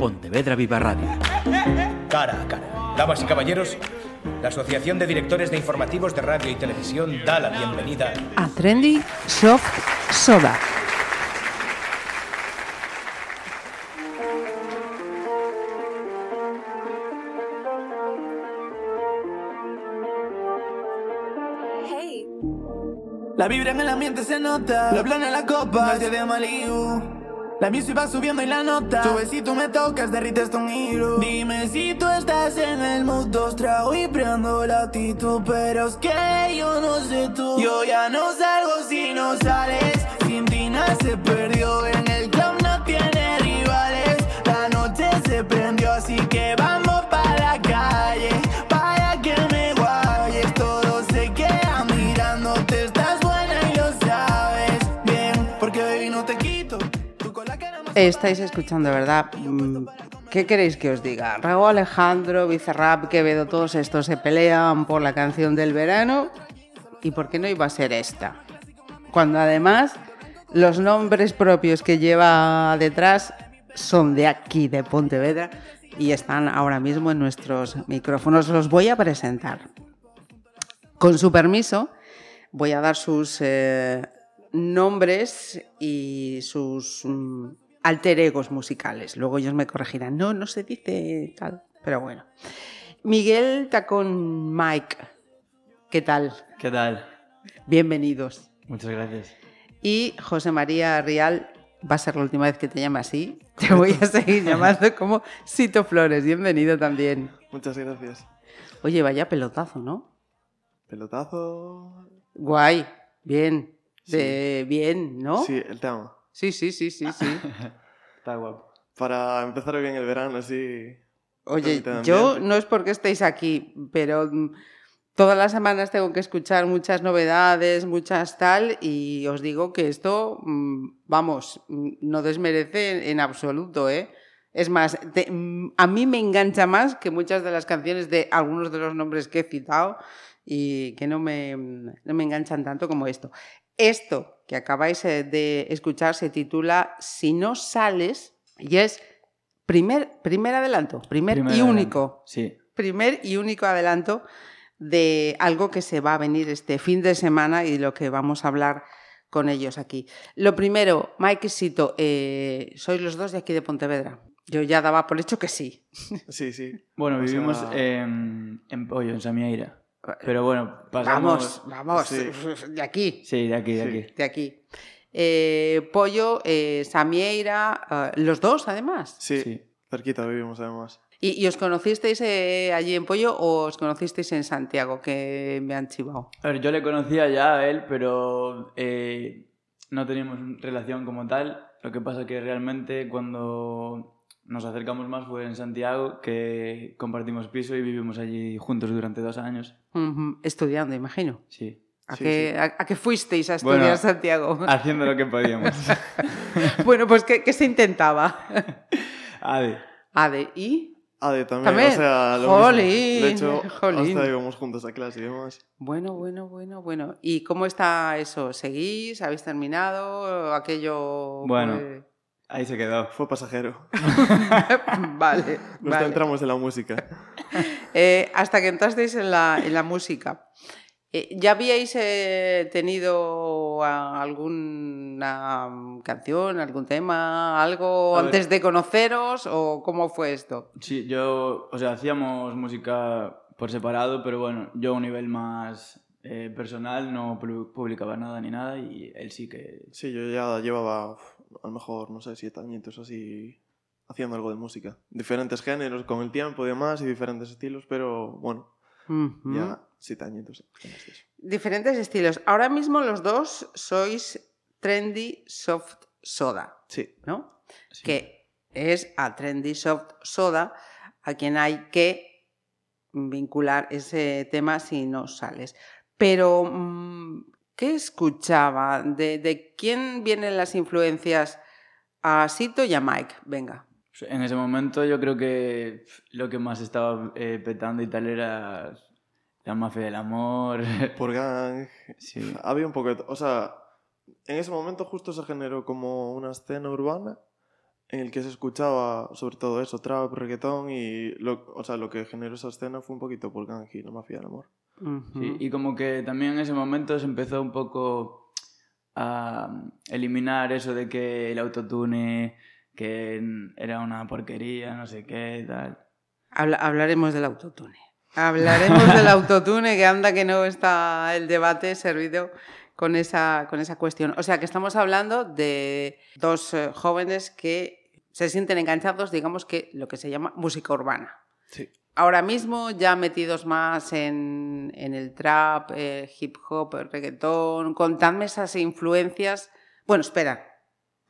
Pontevedra Viva Radio. Cara a cara. Damas y caballeros, la Asociación de Directores de Informativos de Radio y Televisión da la bienvenida a Trendy Soft Soda. La vibra en el ambiente se nota, lo plana en la copa, nadie de Malibu. La music va subiendo y la nota, sube si tú me tocas, derrites tu giro. Dime si tú estás en el mood, dos trago y prendo la actitud, pero es que yo no sé tú. Yo ya no salgo si no sales, sin se perdió en el club, no tiene rivales. La noche se prendió, así que vamos Estáis escuchando, ¿verdad? Mm, ¿Qué queréis que os diga? Raúl Alejandro, Bizarrap, Quevedo, todos estos se pelean por la canción del verano. ¿Y por qué no iba a ser esta? Cuando además los nombres propios que lleva detrás son de aquí, de Pontevedra, y están ahora mismo en nuestros micrófonos. Los voy a presentar. Con su permiso, voy a dar sus eh, nombres y sus mm, alter egos musicales. Luego ellos me corregirán. No, no se dice tal. Pero bueno. Miguel Tacón Mike. ¿Qué tal? ¿Qué tal? Bienvenidos. Muchas gracias. Y José María Rial, va a ser la última vez que te llame así. Te voy a seguir llamando como Sito Flores. Bienvenido también. Muchas gracias. Oye, vaya pelotazo, ¿no? Pelotazo. Guay. Bien. De, Bien, ¿no? Sí, el tema. Sí, sí, sí, sí. sí. Está guapo. Para empezar bien el verano, así. Oye, yo no es porque estéis aquí, pero mm, todas las semanas tengo que escuchar muchas novedades, muchas tal, y os digo que esto, mm, vamos, mm, no desmerece en, absoluto, ¿eh? Es más, te- a mí me engancha más que muchas de las canciones de algunos de los nombres que he citado y que no me, no me enganchan tanto como esto. Esto que acabáis eh, de escuchar se titula Si no sales y es primer, primer adelanto, primer, Primer y adelanto. único, Sí. primer y único adelanto de algo que se va a venir este fin de semana y de lo que vamos a hablar con ellos aquí. Lo primero, Mike y Sito, eh, sois los dos de aquí de Pontevedra. Yo ya daba por hecho que sí. Sí, sí. Bueno, O vivimos sea- en, en Pollo, en Samieira. Pero bueno, pasamos... Vamos, vamos, Sí. de aquí, Sí, de aquí, de Sí. aquí. de aquí. Eh, Pollo, eh, Samieira, eh, los dos además. Sí, Sí. cerquita vivimos además. ¿Y, y os conocisteis eh, allí en Pollo o os conocisteis en Santiago, que me han chivado? A ver, yo le conocía ya a él, pero eh, no teníamos relación como tal. Lo que pasa que realmente cuando nos acercamos más fue en Santiago, que compartimos piso y vivimos allí juntos durante dos años. Estudiando, imagino. Sí. ¿A, Sí, qué, sí. a- a qué fuisteis a estudiar Bueno, Santiago? Haciendo lo que podíamos. bueno, pues ¿qué, qué se intentaba? Ade. Ade, ¿y? Ade también, También. o sea, lo Jolín, mismo. De hecho, jolín. hasta íbamos juntos a clase y demás. Bueno, bueno, bueno, bueno. ¿Y cómo está eso? ¿Seguís? ¿Habéis terminado? ¿Aquello...? Bueno. fue- Ahí se quedó. Fue pasajero. vale, Nos vale. centramos en la música. Eh, hasta que entrasteis en la, en la música. Eh, ¿Ya habíais eh, tenido alguna canción, algún tema, algo A ver. antes de conoceros o cómo fue esto? Sí, yo, o sea, hacíamos música por separado, pero bueno, yo a un nivel más eh, personal no pu- publicaba nada ni nada y él sí que... Sí, yo ya llevaba a lo mejor, no sé, siete añitos así haciendo algo de música. Diferentes géneros con el tiempo y demás y diferentes estilos, pero bueno, ya siete añitos. en. Diferentes estilos. Ahora mismo los dos sois trendy soft soda, Sí, ¿no? sí. que es a Trendy Soft Soda a quien hay que vincular ese tema si no sales. Pero, mm, ¿qué escuchaba? ¿De, de quién vienen las influencias a Sito y a Mike? Venga. En ese momento yo creo que lo que más estaba eh, petando y tal era la mafia del amor. por gang. sí. Había un poco, o sea, en ese momento justo se generó como una escena urbana en el que se escuchaba sobre todo eso, trap, reggaetón y lo, o sea, lo que generó esa escena fue un poquito por y la mafia del amor. Sí, y como que también en ese momento se empezó un poco a eliminar eso de que el autotune que era una porquería, no sé qué, tal. Habla- hablaremos del autotune. Hablaremos del autotune, que anda que no está el debate servido con esa, con esa cuestión. O sea, que estamos hablando de dos eh, jóvenes que se sienten enganchados, digamos que lo que se llama música urbana. Sí. Ahora mismo ya metidos más en, en el trap, eh, hip hop, el reggaetón, contadme esas influencias. Bueno, espera,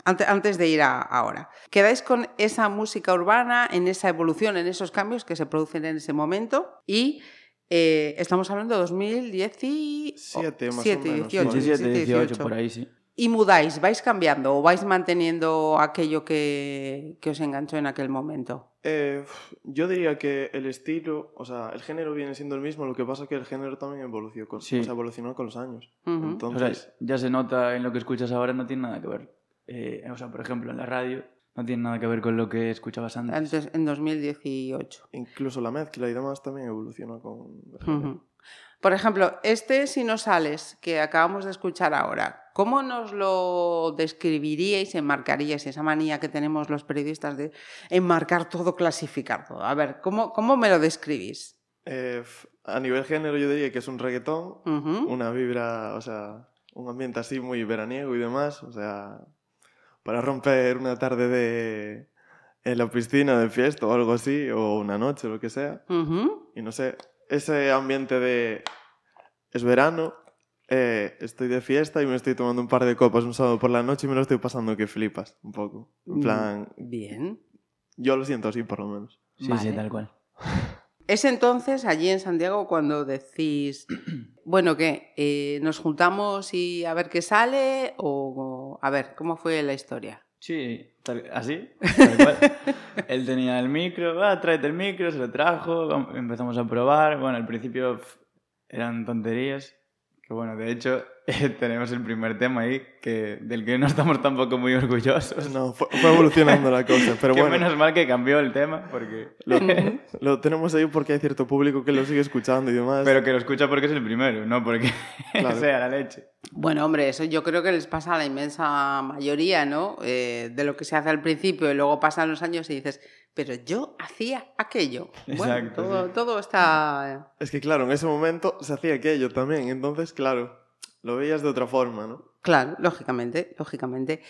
ante- antes de ir a ahora. ¿Quedáis con esa música urbana, en esa evolución, en esos cambios que se producen en ese momento? Y eh, estamos hablando de 2017, Siete, más o siete, menos, 18, 17, 17, 18, por ahí, sí. ¿Y mudáis? ¿Vais cambiando o vais manteniendo aquello que, que os enganchó en aquel momento? Eh, yo diría que el estilo, o sea, el género viene siendo el mismo, lo que pasa es que el género también evolucionó con, Sí. o sea, evolucionó con los años. Ujú. O sea, Entonces, ya se nota en lo que escuchas ahora, no tiene nada que ver. Eh, o sea, por ejemplo, en la radio no tiene nada que ver con lo que escuchabas antes. Antes, en 2018. incluso la mezcla y demás también evolucionó con el género. Ujú. Por ejemplo, este Si no sales que acabamos de escuchar ahora, ¿cómo nos lo describiríais, enmarcaríais esa manía que tenemos los periodistas de enmarcar todo, clasificar todo? A ver, ¿cómo, cómo me lo describís? Eh, a nivel género yo diría que es un reggaetón, una vibra, o sea, un ambiente así muy veraniego y demás, o sea, para romper una tarde de en la piscina de fiesta o algo así, o una noche, lo que sea. Y no sé, ese ambiente de es verano, eh, estoy de fiesta y me estoy tomando un par de copas un sábado por la noche y me lo estoy pasando que flipas un poco. En plan, Bien. yo lo siento así por lo menos. Sí, Vale. sí, tal cual. Es entonces allí en Santiago cuando decís, bueno, ¿qué? Eh, ¿Nos juntamos y a ver qué sale? O, a ver, ¿cómo fue la historia? Sí, tal- así, tal cual. Él tenía el micro, ah, tráete el micro, se lo trajo, empezamos a probar. Bueno, al principio eran tonterías, que bueno, de hecho tenemos el primer tema ahí, que, del que no estamos tampoco muy orgullosos. No, fue, fue evolucionando la cosa, pero que bueno, menos mal que cambió el tema, porque... lo, lo tenemos ahí porque hay cierto público que lo sigue escuchando y demás. Pero que lo escucha porque es el primero, no porque Claro. sea la leche. Bueno, hombre, eso yo creo que les pasa a la inmensa mayoría, ¿no? Eh, de lo que se hace al principio y luego pasan los años y dices, pero yo hacía aquello. bueno, Exacto, todo, sí. todo está... Es que claro, en ese momento se hacía aquello también, entonces claro, lo veías de otra forma, ¿no? Claro, lógicamente, lógicamente.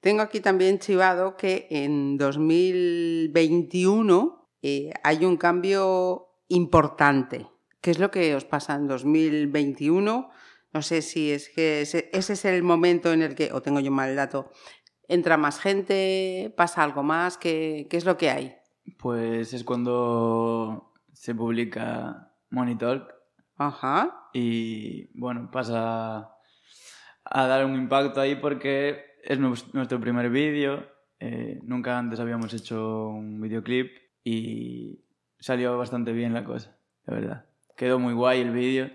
Tengo aquí también chivado que en 2021 eh, hay un cambio importante. ¿Qué es lo que os pasa en 2021? No sé si es que ese, ese es el momento en el que, o tengo yo mal dato, entra más gente, pasa algo más, ¿qué, qué es lo que hay? Pues es cuando se publica Money Talk Ajá. y bueno, pasa a dar un impacto ahí porque es nues- nuestro primer vídeo. eh, nunca antes habíamos hecho un videoclip y salió bastante bien la cosa, de verdad. Quedó muy guay el vídeo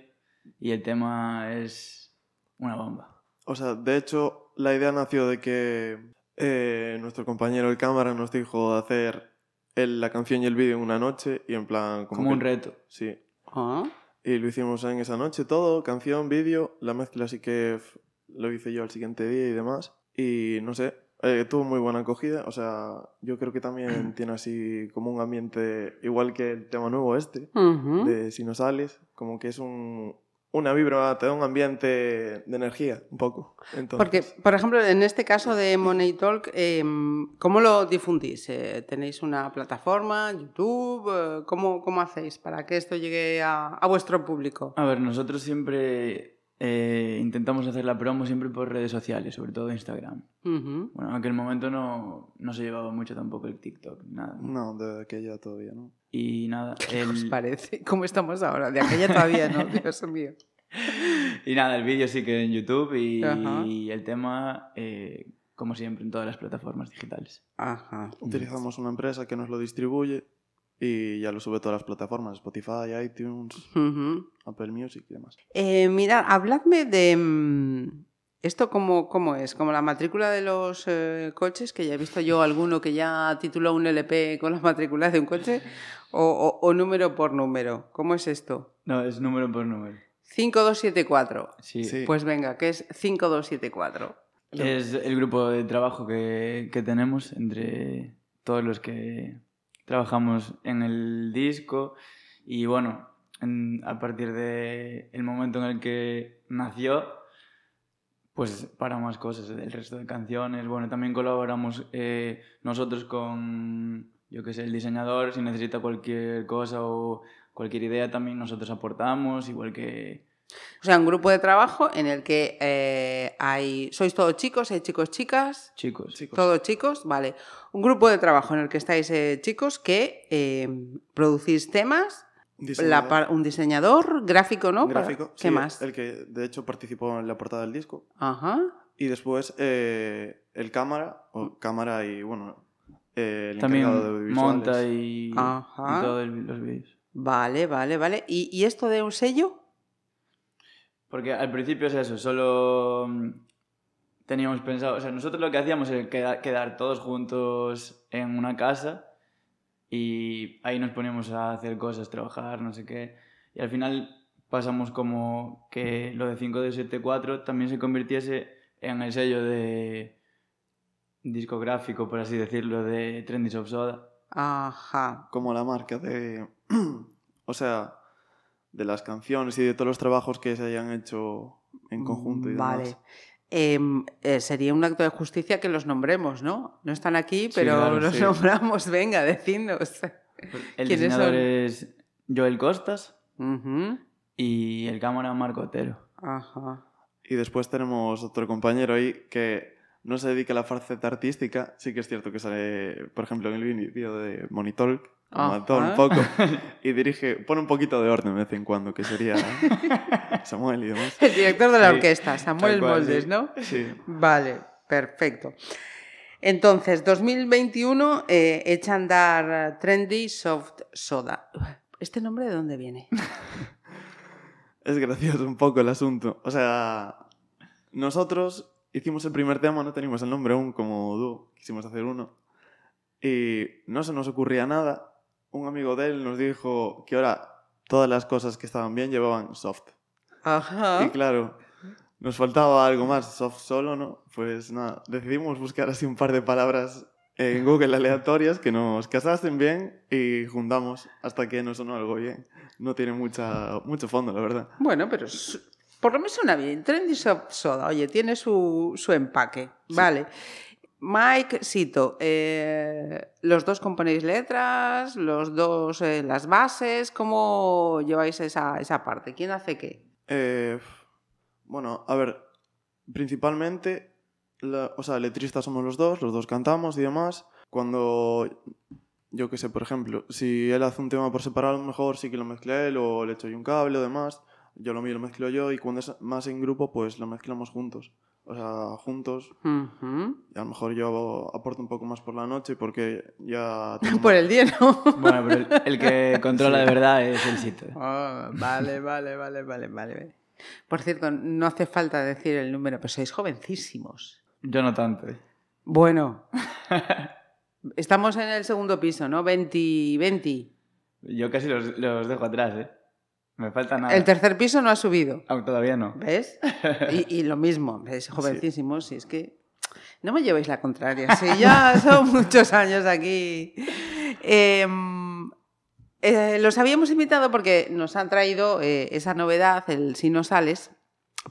y el tema es una bomba. O sea, de hecho, la idea nació de que eh, nuestro compañero de cámara nos dijo de hacer el- la canción y el vídeo en una noche y en plan... Como que- un reto. Sí. Ah, Y lo hicimos en esa noche todo, canción, vídeo, la mezcla sí que lo hice yo al siguiente día y demás. Y no sé, eh, tuvo muy buena acogida. O sea, yo creo que también tiene así como un ambiente, igual que el tema nuevo este, de Si no sales, como que es un, una vibra, te da un ambiente de energía, un poco. Entonces, Porque, por ejemplo, en este caso de Money Talk, eh, ¿cómo lo difundís? Eh, ¿Tenéis una plataforma, YouTube? Eh, ¿cómo, ¿Cómo hacéis para que esto llegue a, a vuestro público? A ver, nosotros siempre eh, intentamos hacer la promo siempre por redes sociales, sobre todo Instagram. Bueno, en aquel momento no, no se llevaba mucho tampoco el TikTok, nada. No, de aquella todavía, ¿no? Y nada, ¿Qué os el, parece? ¿Cómo estamos ahora? De aquella todavía no, Dios mío. y nada, el vídeo sí que en YouTube y, Ajá. el tema, eh, como siempre, en todas las plataformas digitales. Ajá. Utilizamos una empresa que nos lo distribuye y ya lo sube a todas las plataformas, Spotify, iTunes. Apple Music y demás. Eh, mirad, habladme de, mm, ¿Esto cómo, cómo es? ¿Como la matrícula de los eh, coches? Que ya he visto yo alguno que ya tituló un LP con la matrícula de un coche. O, o- o número por número. ¿Cómo es esto? No, es número por número. 5274. Sí. Sí. Pues venga, que es 5274. Es el grupo de trabajo que, que tenemos entre todos los que trabajamos en el disco. Y bueno, en- a partir del el momento en el que nació, pues para más cosas, el resto de canciones. Bueno, también colaboramos eh, nosotros con, yo que sé, el diseñador, si necesita cualquier cosa o cualquier idea también nosotros aportamos, igual que... O sea, un grupo de trabajo en el que eh, hay. ¿Sois todos chicos? ¿Hay chicos, chicas? Chicos, Chicos. Todos chicos, vale. Un grupo de trabajo en el que estáis eh, chicos que eh, producís temas, Diseñador, un diseñador gráfico, ¿no? Gráfico. ¿Qué sí, más? El que de hecho participó en la portada del disco. Ajá. Y después eh, el cámara, o cámara y bueno, eh, el También encargado de audiovisuales. monta y, Ajá. y todos los vídeos. Vale, vale, vale. ¿Y, y esto de un sello? Porque al principio es eso, solo mm, teníamos pensado, o sea, nosotros lo que hacíamos era queda- quedar todos juntos en una casa y ahí nos poníamos a hacer cosas, trabajar, no sé qué. Y al final pasamos como que lo de 5274 también se convirtiese en el sello de discográfico, por así decirlo, de Trendy of Soda. Ajá. Como la marca de. o sea, de las canciones y de todos los trabajos que se hayan hecho en conjunto y Vale. demás. Em, eh, sería un acto de justicia que los nombremos, ¿no? No están aquí, pero claro, los sí. nombramos. Venga, decidnos. El ¿Quiénes diseñador son? es Joel Costas y el cámara Marco Otero. Ajá. Y después tenemos otro compañero ahí que no se dedica a la faceta artística. Sí que es cierto que sale, por ejemplo, en el vídeo de Monitor, todo un poco. y dirige, pone un poquito de orden de vez en cuando, que sería Samuel y demás. El director de la orquesta, Samuel cual, Moldes. ¿no? Sí. Vale, perfecto. Entonces, 2021 eh, echa a andar Trendy Soft Soda. ¿Este nombre de dónde viene? Es gracioso un poco el asunto. O sea, nosotros hicimos el primer tema, no teníamos el nombre aún como dúo, quisimos hacer uno. Y no se nos ocurría nada. Un amigo de él nos dijo que ahora todas las cosas que estaban bien llevaban soft. Ajá. Y claro, nos faltaba algo más, soft solo, ¿no? Pues nada, decidimos buscar así un par de palabras en Google aleatorias que nos casasen bien y juntamos hasta que nos sonó algo bien. No tiene mucha, mucho fondo, la verdad. Bueno, pero por lo menos suena bien. Trendy Soft Soda, oye, tiene su, su empaque. Vale. Mike, Sito, eh, los dos componéis letras, los dos eh, las bases, ¿cómo lleváis esa, esa parte? ¿Quién hace qué? Eh, bueno, a ver, principalmente, la- o sea, letristas somos los dos, los dos cantamos y demás. Cuando, yo qué sé, por ejemplo, si él hace un tema por separado, mejor sí que lo mezcla él o le echo yo un cable o demás. Yo lo mío lo mezclo yo y cuando es más en grupo, pues lo mezclamos juntos. O sea, juntos. Y a lo mejor yo aporto un poco más por la noche porque ya... tengo Por el día, ¿no? Bueno, pero el, el que controla de verdad es el sitio. Ah, vale, vale, vale, vale, vale. Por cierto, no hace falta decir el número, pero sois jovencísimos. Yo no tanto. ¿eh? Bueno, estamos en el segundo piso, ¿no? 20, 20. Yo casi los, los dejo atrás, ¿eh? Me falta nada. El tercer piso no ha subido, Aún todavía no. ¿ves? Y, y lo mismo, ¿ves? Jovencísimos, si es que no me llevéis la contraria, si ya son muchos años aquí. Em, eh, los habíamos invitado porque nos han traído eh, esa novedad, el Si no sales.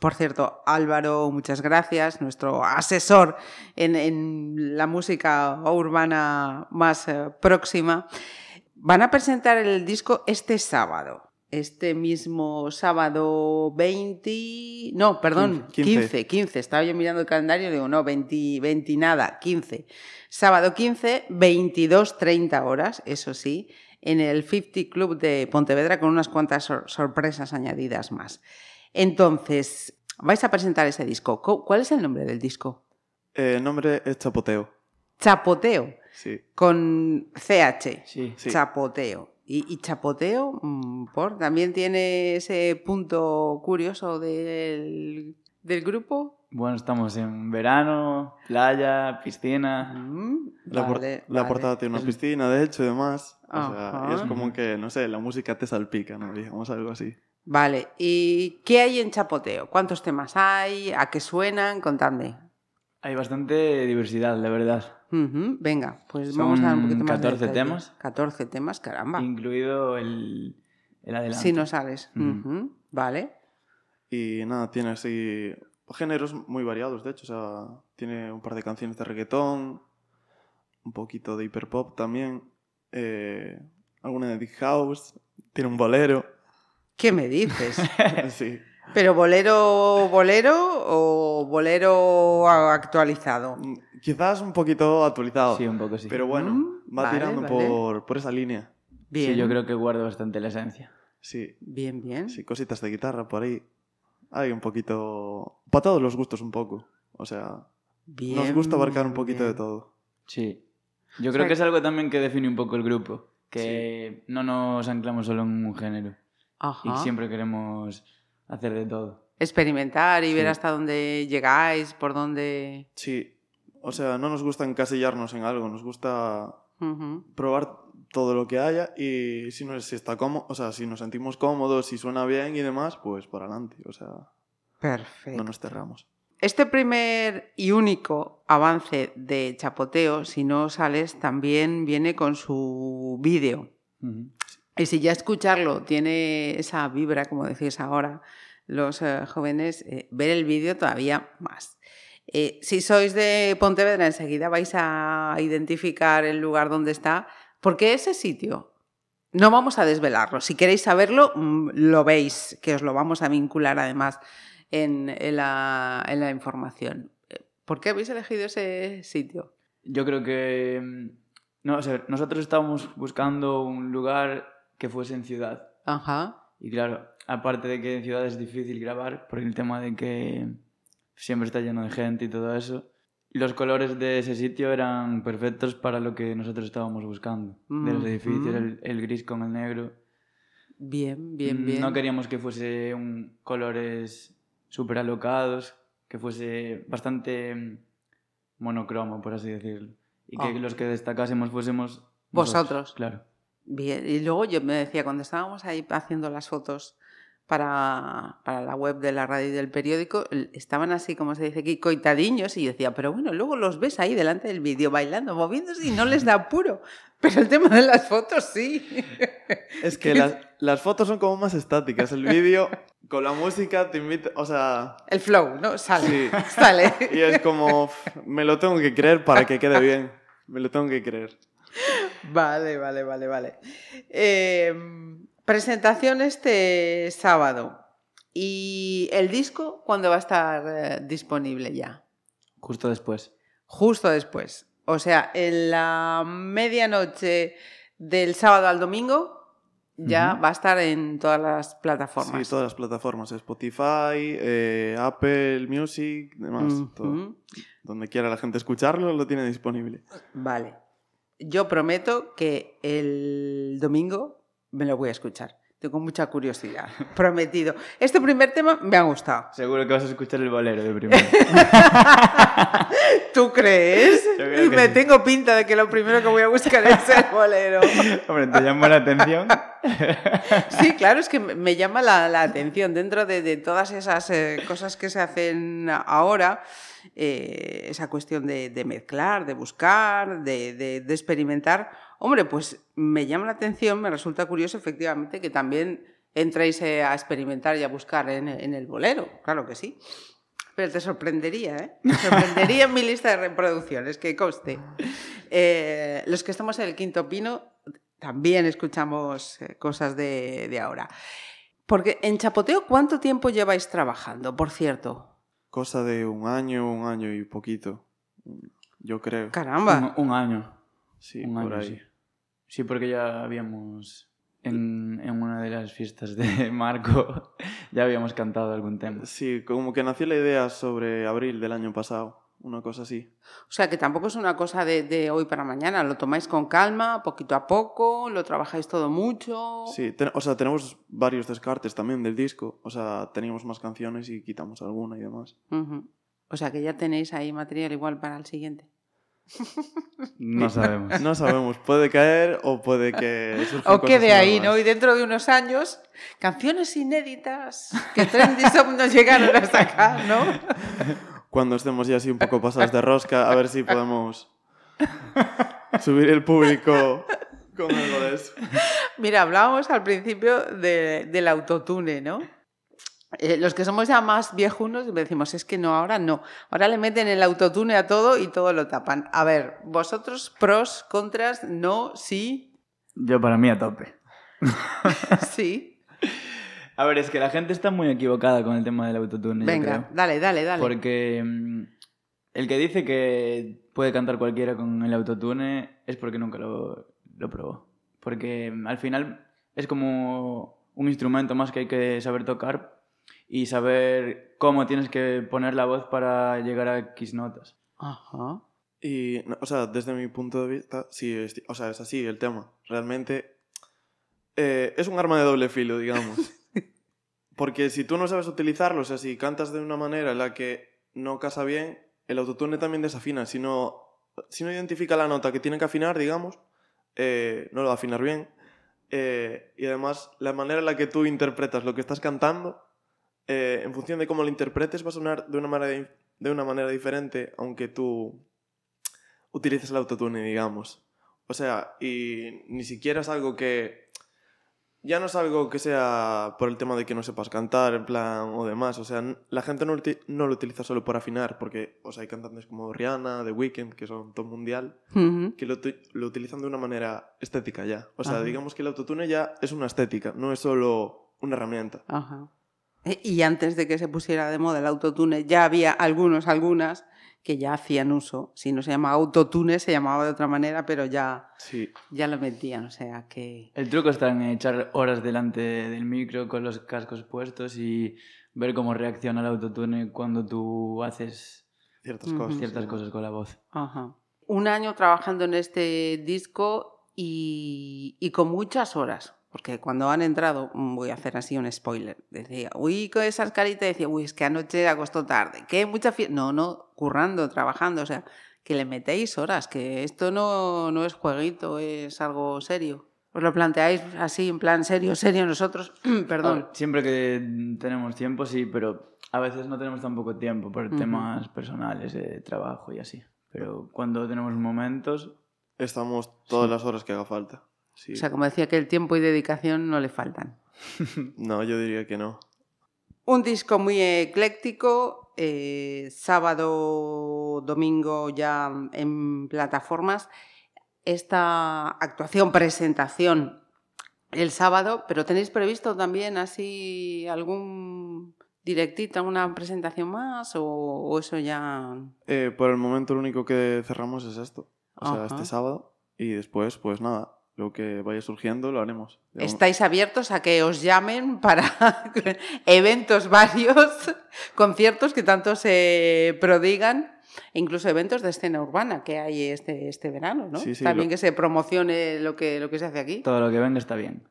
Por cierto, Álvaro, muchas gracias, nuestro asesor en, en la música urbana más eh, próxima. Van a presentar el disco este sábado. Este mismo sábado 20... No, perdón, 15. 15, 15. Estaba yo mirando el calendario y digo, no, 20, 20 nada, 15. Sábado 15, 22, 30 horas, eso sí, en el 50 Club de Pontevedra con unas cuantas sor- sorpresas añadidas más. Entonces, vais a presentar ese disco. Co- ¿Cuál es el nombre del disco? Eh, el nombre es Chapoteo. Chapoteo, Sí. con CH. Sí. Sí. Chapoteo. Y, y chapoteo, mm, por, también tiene ese punto curioso del, del grupo. Bueno, estamos en verano, playa, piscina. Mm, La, por- vale, la vale. portada tiene una piscina, de hecho, y demás. O sea, y es como que, no sé, la música te salpica, ¿no? Digamos algo así. Vale, ¿y qué hay en Chapoteo? ¿Cuántos temas hay? ¿A qué suenan? Contadme. Hay bastante diversidad, la verdad. Venga, pues Son vamos a dar un poquito más de 14 detalle. temas. 14 temas, caramba. Incluido el, el adelanto. Si no. Ujú, Vale. Y nada, tiene así géneros muy variados, de hecho. O sea, tiene un par de canciones de reggaetón, un poquito de hiperpop también, eh, alguna de Big House, tiene un bolero. ¿Qué me dices? sí. ¿Pero bolero, bolero o bolero actualizado? Mm, Quizás un poquito actualizado. Sí, un poco sí. Pero bueno, Mm, va vale, tirando vale. Por, por esa línea. Bien. Sí, yo creo que guarda bastante la esencia. Sí, Bien, bien. sí, cositas de guitarra por ahí. Hay un poquito... Para todos los gustos un poco. O sea, bien nos gusta abarcar un poquito de todo. Sí. Yo O creo sea, que es algo también que define un poco el grupo. Que no nos anclamos solo en un género. Ajá. Y siempre queremos hacer de todo. Experimentar y ver hasta dónde llegáis, por dónde... Sí, o sea, no nos gusta encasillarnos en algo, nos gusta probar todo lo que haya y si, nos, si está cómodo, o sea, si nos sentimos cómodos, si suena bien y demás, pues para adelante, o sea, Perfecto. no nos cerramos. Este primer y único avance de Chapoteo, si no sales, también viene con su vídeo. Ujú. Y si ya escucharlo tiene esa vibra, como decís ahora, los eh, jóvenes, eh, ver el vídeo todavía más. Eh, si sois de Pontevedra, enseguida vais a identificar el lugar donde está, porque ese sitio, no vamos a desvelarlo. Si queréis saberlo, mm, lo veis, que os lo vamos a vincular además en, en la, información. ¿Por qué habéis elegido ese sitio? Yo creo que... mm, No, o sea, nosotros estábamos buscando un lugar que fuese en ciudad. Ajá. Y claro, aparte de que en ciudad es difícil grabar, por el tema de que siempre está lleno de gente y todo eso, los colores de ese sitio eran perfectos para lo que nosotros estábamos buscando. De los Mm, edificios, mm. el, el gris con el negro. Bien, bien, Mm, bien. No queríamos que fuese un colores súper alocados, que fuese bastante mm, monocromo, por así decirlo. Y que Ah. los que destacásemos fuésemos Vosotros. Claro. Bien, y luego yo me decía, cuando estábamos ahí haciendo las fotos para, para la web de la radio y del periódico, estaban así, como se dice aquí, coitadiños, y yo decía, pero bueno, luego los ves ahí delante del vídeo bailando, moviéndose y no les da apuro. Pero el tema de las fotos sí. Es que las, las fotos son como más estáticas, el vídeo con la música te invita, o sea, El flow, ¿no? Sale, Sí. sale. y es como, "F, me lo tengo que creer para que quede bien, me lo tengo que creer. Vale, vale, vale, vale. Eh, presentación este sábado. ¿Y el disco cuándo va a estar eh, disponible ya? Justo después. Justo después. O sea, en la medianoche del sábado al domingo ya va a estar en todas las plataformas. Sí, todas las plataformas, Spotify, eh, Apple Music, demás, todo. Donde quiera la gente escucharlo, lo tiene disponible. Vale. Yo prometo que el domingo me lo voy a escuchar. Tengo mucha curiosidad. Prometido. Este primer tema me ha gustado. Seguro que vas a escuchar el bolero de primero. ¿Tú crees? Que me sí. tengo pinta de que lo primero que voy a buscar es el bolero. Hombre, te llama la atención. Sí, claro, es que me- me llama la, la atención dentro de, de todas esas eh, cosas que se hacen ahora, eh, esa cuestión de, mezclar, de buscar, de, experimentar. Hombre, pues me llama la atención, me resulta curioso efectivamente que también entréis eh, a experimentar y a buscar en, el bolero, claro que sí. Pero te sorprendería, ¿eh? Te sorprendería en mi lista de reproducciones, que coste. Eh, los que estamos en el quinto pino también escuchamos cosas de ahora. Porque en Chapoteo, ¿cuánto tiempo lleváis trabajando, por cierto? Cosa de un año, un año y poquito, yo creo. Caramba. Un, un año. Sí, un por año, ahí. sí. Sí, porque ya habíamos. En, en una de las fiestas de Marco ya habíamos cantado algún tema. Sí, como que nació la idea sobre abril del año pasado, una cosa así. O sea, que tampoco es una cosa de, de hoy para mañana. Lo tomáis con calma, poquito a poco, lo trabajáis todo mucho. Sí, ten- o sea, tenemos varios descartes también del disco. O sea, teníamos más canciones y quitamos alguna y demás. Ujú. O sea que ya tenéis ahí material igual para el siguiente. No sabemos. No sabemos, puede caer o puede que O quede cosas ahí, nuevas. ¿no? Y dentro de unos años, canciones inéditas que Trendy Shop nos llegaron a sacar, ¿no? Cuando estemos ya así un poco pasados de rosca, a ver si podemos subir el público con algo de eso. Mira, hablábamos al principio de- del autotune, ¿no? Eh, los que somos ya más viejunos decimos, es que no, ahora no. Ahora le meten el autotune a todo y todo lo tapan. A ver, vosotros, pros, contras, no, sí, Yo para mí a tope. sí. A ver, es que la gente está muy equivocada con el tema del autotune, yo Venga, creo. dale, dale, dale. Porque mm, el que dice que puede cantar cualquiera con el autotune es porque nunca lo, lo probó. Porque mm, al final es como un instrumento más que hay que saber tocar y saber cómo tienes que poner la voz para llegar a X notas. Ajá. Y, no, o sea, desde mi punto de vista, sí, es, o sea, es así el tema. Realmente eh, es un arma de doble filo, digamos. Porque si tú no sabes utilizarlo, o sea, si cantas de una manera en la que no casa bien, el autotune también desafina. Si no, si no identifica la nota que tiene que afinar, digamos, eh, no lo va a afinar bien. Eh, y además, la manera en la que tú interpretas lo que estás cantando, eh, en función de cómo lo interpretes, va a sonar de una manera, de una manera diferente, aunque tú utilices el autotune, digamos. O sea, y ni siquiera es algo que... Ya no es algo que sea por el tema de que no sepas cantar, en plan, o demás. O sea, la gente no, no lo utiliza solo por afinar, porque o sea, hay cantantes como Rihanna, The Weeknd, que son top mundial, Ujú. que lo, lo utilizan de una manera estética ya. O sea, digamos que el autotune ya es una estética, no es solo una herramienta. Ajá. E- Y antes de que se pusiera de moda el autotune, ya había algunos, algunas que ya hacían uso. Si no se llamaba autotune, se llamaba de otra manera, pero ya, Sí. ya lo metían. O sea que. El truco está en echar horas delante del micro con los cascos puestos y ver cómo reacciona el autotune cuando tú haces Ciertas cosas. ciertas cosas con la voz. Ajá. Un año trabajando en este disco y, y con muchas horas. Porque cuando han entrado, mm, voy a hacer así un spoiler, decía, uy, con esas caritas, decía, uy, es que anoche acostó tarde, que mucha fiesta. No, no, currando, trabajando, o sea, que le metéis horas, que esto no, no es jueguito, es algo serio. ¿Os lo planteáis así, en plan serio, serio nosotros? Perdón. Ah, Siempre que tenemos tiempo, sí, pero a veces no tenemos tan poco tiempo por Ujú. temas personales, de trabajo y así. Pero cuando tenemos momentos, Estamos todas Sí. las horas que haga falta. Sí. O sea, como decía que el tiempo y dedicación no le faltan. No, yo diría que no. Un disco muy ecléctico, eh, sábado, domingo ya en plataformas. Esta actuación, presentación el sábado, pero ¿tenéis previsto también así algún directito, alguna presentación más o, o eso ya... Eh, por el momento lo único que cerramos es esto. O sea, este sábado. Y después, pues nada, lo que vaya surgiendo lo haremos. ¿Estáis abiertos a que os llamen para eventos varios, conciertos que tanto se prodigan, e incluso eventos de escena urbana que hay este, este verano, ¿no? Sí, sí, También lo- que se promocione lo que, lo que se hace aquí. todo lo que venga está bien.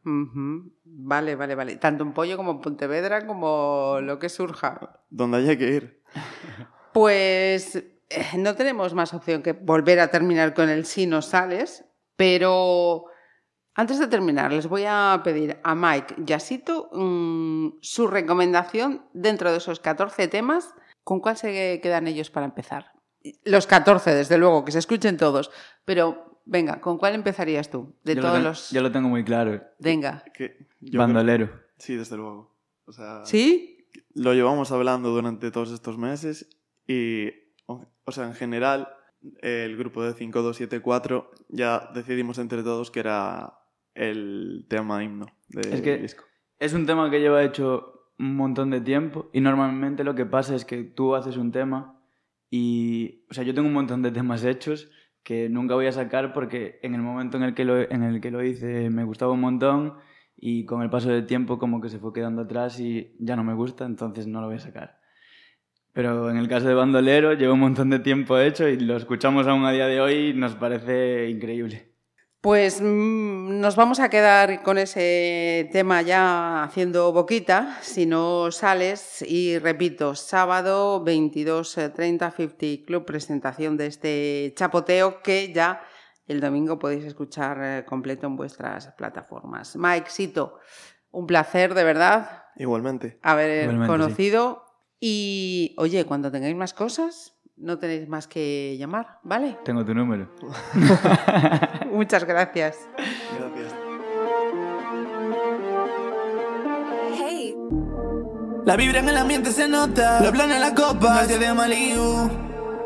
Vale, vale, vale. Tanto en Pollo como en Pontevedra, como lo que surja. Donde haya que ir. Pues eh, no tenemos más opción que volver a terminar con el si no sales, pero antes de terminar les voy a pedir a Mike y a Sito, mm, su recomendación dentro de esos 14 temas, ¿con cuál se quedan ellos para empezar? Los 14, desde luego, que se escuchen todos, pero venga, ¿con cuál empezarías tú? De yo, lo todos ten- los... yo lo tengo muy claro. Venga. Que Bandolero. creo- Sí, desde luego. O sea, ¿Sí? lo llevamos hablando durante todos estos meses y, o o sea, en general, el grupo de 5274 ya decidimos entre todos que era el tema himno del Es que- disco. Es un tema que lleva hecho un montón de tiempo y normalmente lo que pasa es que tú haces un tema y, o sea, yo tengo un montón de temas hechos que nunca voy a sacar porque en el momento en el que lo, en el que lo hice me gustaba un montón y con el paso del tiempo como que se fue quedando atrás y ya no me gusta, entonces no lo voy a sacar. Pero en el caso de Bandolero lleva un montón de tiempo hecho y lo escuchamos aún a día de hoy y nos parece increíble. Pues mm, nos vamos a quedar con ese tema ya haciendo boquita, si no sales. Y repito, sábado 22.30 50 Club, presentación de este chapoteo que ya el domingo podéis escuchar eh, completo en vuestras plataformas. Mike, Sito, un placer de verdad Igualmente. haber Igualmente, conocido. Y oye, cuando tengáis más cosas, no tenéis más que llamar, ¿vale? Tengo tu número. Muchas gracias. Gracias. La vibra en el ambiente se nota. Lo plan en la copa, nadie de Malibu.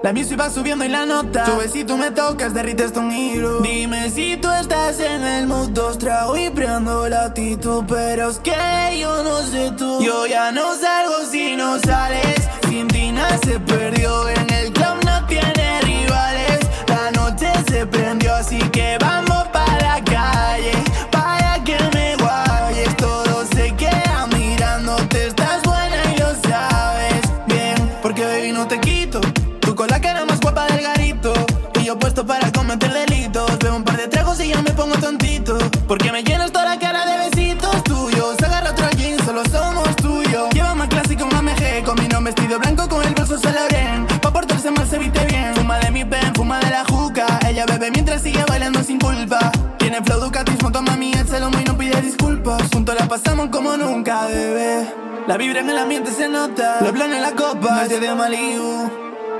La music va subiendo y la nota. Sube si tú me tocas, derrites tu giro. Dime si tú estás en el mood, dos trago y prendo la actitud. Pero es que yo no sé tú. Yo ya no salgo si no sales. Sin ti nada se perdió. Así que vamos Mientras sigue bailando sin culpa. Tiene flow Ducatis, moto mami, el celo y no pide disculpas. Juntos la pasamos como nunca, bebé. La vibra en el ambiente se nota. Los planes en la copa, de Malibu.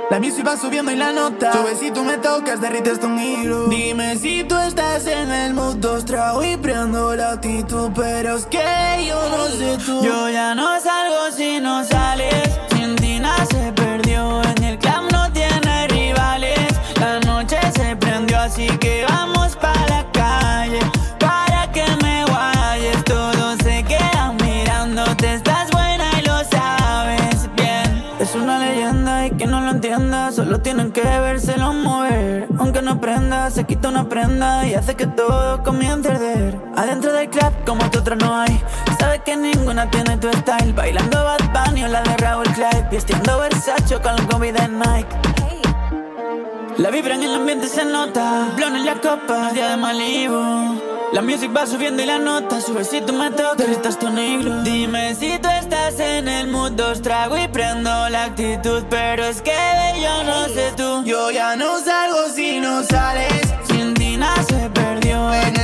La music va subiendo y la nota. Sube si tú me tocas, derrites tu giro. Dime si tú estás en el mood, dos trago y prendo la actitud. Pero es que yo no sé tú. Yo ya no salgo si no sales. Sin ti se perdió. Se quita una prenda y hace que todo comience a arder. Adentro del club, como tu otra no hay. Sabes que ninguna tiene tu style. Bailando Bad Bunny o la de Raúl Clyde. Vistiendo Versace con el COVID de Nike. La vibra en el ambiente se nota. Blon en la copa, día de Malibu. La music va subiendo y la nota. Sube si tú me tocas, estás tu negro. Dime si tú estás en el mood. Dos trago y prendo la actitud. Pero es que yo no sé tú. Yo ya no salgo si no sales se perdió en el